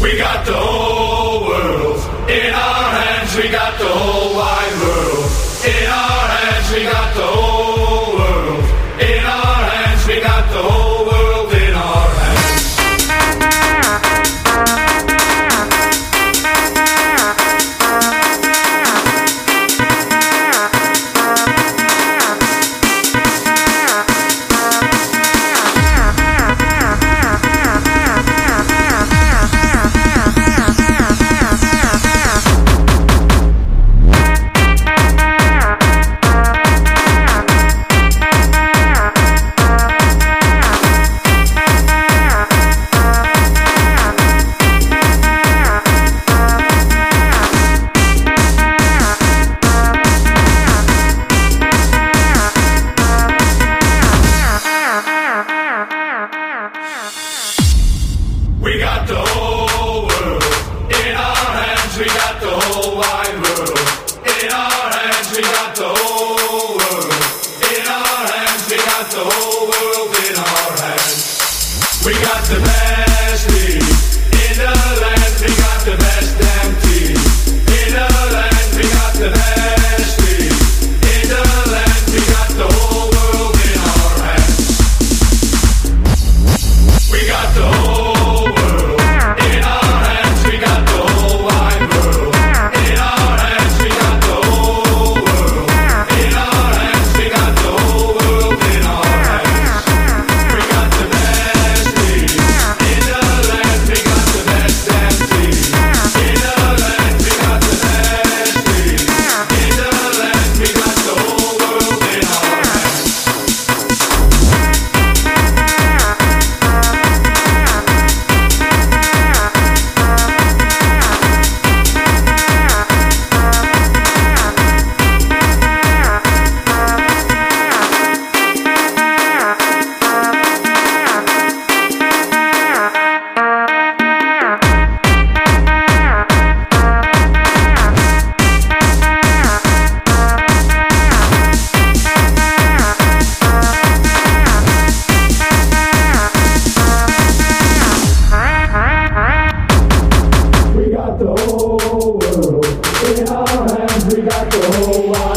We got the whole world in our hands. We got the whole wide world. We got the whole world in our hands. We got the whole wide world in our hands. We got the whole world in our hands. We got the whole world in our hands. We got the best team in the land. We got the best damn team in the land. We got the best team in the land. We got the whole world in our hands. We got the In our hands, we got the whole lot.